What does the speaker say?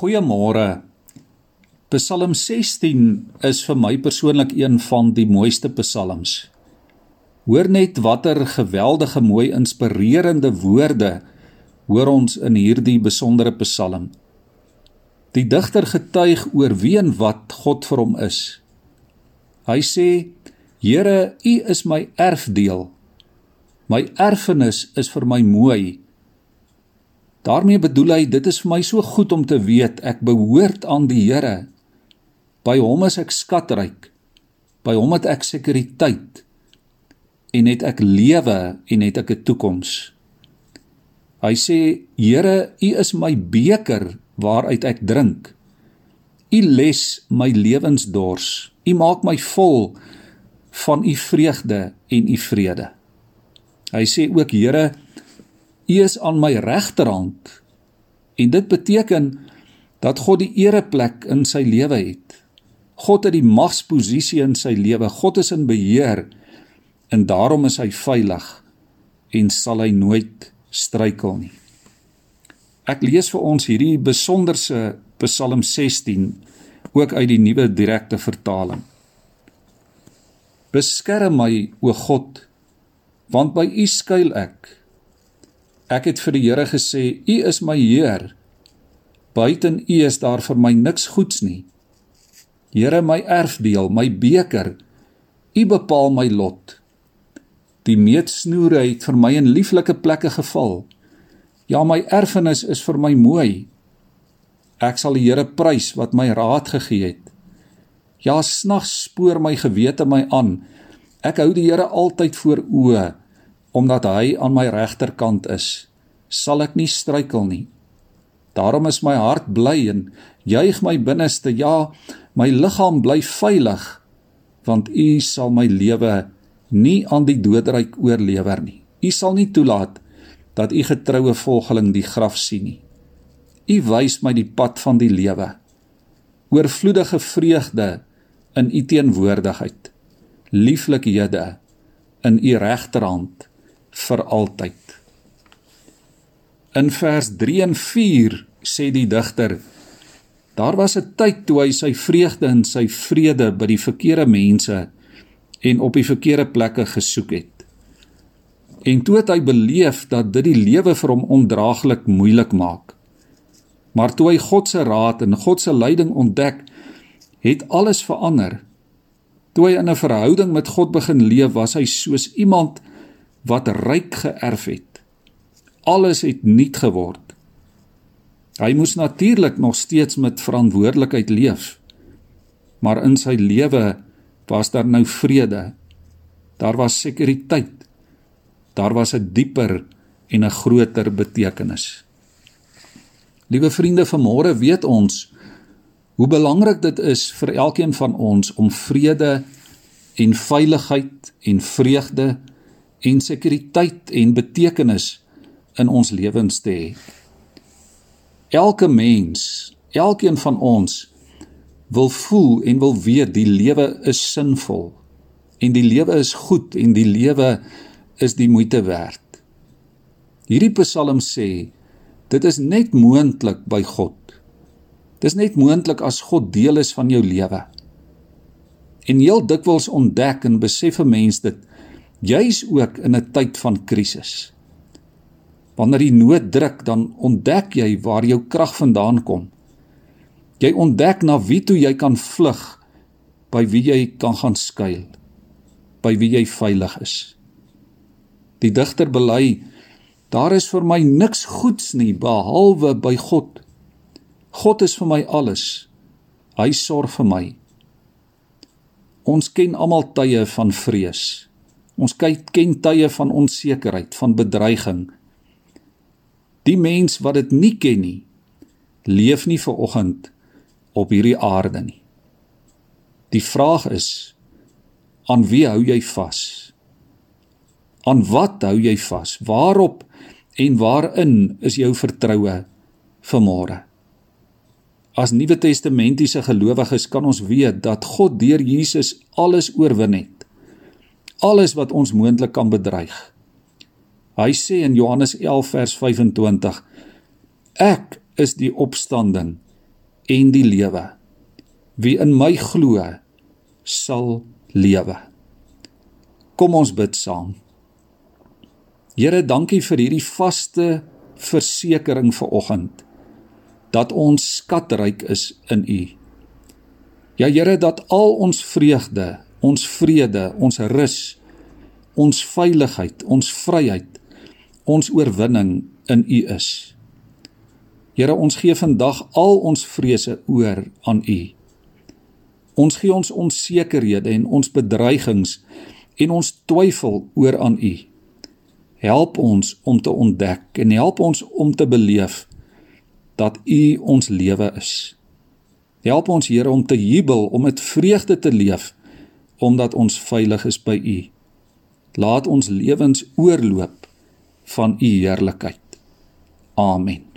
Goeiemôre. Psalm 16 is vir my persoonlik een van die mooiste psalms. Hoor net watter geweldige mooi inspirerende woorde hoor ons in hierdie besondere psalm. Die digter getuig oor wie en wat God vir hom is. Hy sê: Here, U is my erfdeel. My erfenis is vir my mooi daarmee bedoel hy dit is vir my so goed om te weet ek behoort aan die Here. By hom is ek skatryk. By hom het ek sekuriteit en het ek lewe en het ek 'n toekoms. Hy sê Here, U is my beker waaruit ek drink. U les my lewensdors. U maak my vol van U vreugde en U vrede. Hy sê ook Here, U is aan my regterhand. En dit beteken dat God die ereplek in sy lewe het. God het die magsposisie in sy lewe. God is in beheer en daarom is hy veilig en sal hy nooit struikel nie. Ek lees vir ons hierdie besonderse Psalm 16 ook uit die nuwe direkte vertaling. Beskerm my o God, want by U skuil ek. Ek het vir die Here gesê: U is my Heer. Buiten U is daar vir my niks goeds nie. Here, my erfdeel, my beker, U bepaal my lot. Die meetsnoere het vir my in lieflike plekke geval. Ja, my erfenis is vir my mooi. Ek sal die Here prys wat my raad gegee het. Ja, snags spoor my gewete my aan. Ek hou die Here altyd voor oë omdat hy aan my regterkant is, sal ek nie struikel nie. Daarom is my hart bly en juig my binneste, ja, my liggaam bly veilig, want U sal my lewe nie aan die doodryk oorlewer nie. U sal nie toelaat dat U getroue volgeling die graf sien nie. U wys my die pad van die lewe. Oorvloedige vreugde in U teenwoordigheid. Lieflikhede in U regterhand vir altyd. In vers 3 en 4 sê die digter: Daar was 'n tyd toe hy sy vreugde en sy vrede by die verkeerde mense en op die verkeerde plekke gesoek het. En toe het hy beleef dat dit die lewe vir hom ondraaglik moeilik maak. Maar toe hy God se raad en God se leiding ontdek, het alles verander. Toe hy in 'n verhouding met God begin leef, was hy soos iemand wat ryk geërf het. Alles het nuut geword. Hy moes natuurlik nog steeds met verantwoordelikheid leef. Maar in sy lewe was daar nou vrede. Daar was sekuriteit. Daar was 'n dieper en 'n groter betekenis. Liewe vriende, vanmôre weet ons hoe belangrik dit is vir elkeen van ons om vrede en veiligheid en vreugde en sekuriteit en betekenis in ons lewens te hê. Elke mens, elkeen van ons wil voel en wil weet die lewe is sinvol en die lewe is goed en die lewe is die moeite werd. Hierdie Psalm sê dit is net moontlik by God. Dis net moontlik as God deel is van jou lewe. En heel dikwels ontdek en besef 'n mens dit juis ook in 'n tyd van krisis. Wanneer die nood druk, dan ontdek jy waar jou krag vandaan kom. Jy ontdek na wie toe jy kan vlug, by wie jy kan gaan skuil, by wie jy veilig is. Die digter bely: Daar is vir my niks goeds nie behalwe by God. God is vir my alles. Hy sorg vir my. Ons ken almal tye van vrees. Ons kyk ken tye van onsekerheid, van bedreiging. Die mens wat dit nie ken nie, leef nie ver oggend op hierdie aarde nie. Die vraag is: aan wie hou jy vas? Aan wat hou jy vas? Waarop en waarin is jou vertroue vanmôre? As Nuwe Testamentiese gelowiges kan ons weet dat God deur Jesus alles oorwin het alles wat ons moontlik kan bedreig. Hy sê in Johannes 11 vers 25: Ek is die opstanding en die lewe. Wie in my glo, sal lewe. Kom ons bid saam. Here, dankie vir hierdie vaste versekering vir oggend dat ons skatryk is in U. Ja Here, dat al ons vreugde, ons vrede, ons rus, ons veiligheid, ons vryheid, ons oorwinning in U is. Here, ons gee vandag al ons vrese oor aan U. Ons gee ons onsekerhede en ons bedreigings en ons twyfel oor aan U. Help ons om te ontdek en help ons om te beleef dat U ons lewe is. Help ons Here om te jubel, om met vreugde te leef omdat ons veilig is by U. Laat ons lewens oorloop van U heerlikheid. Amen.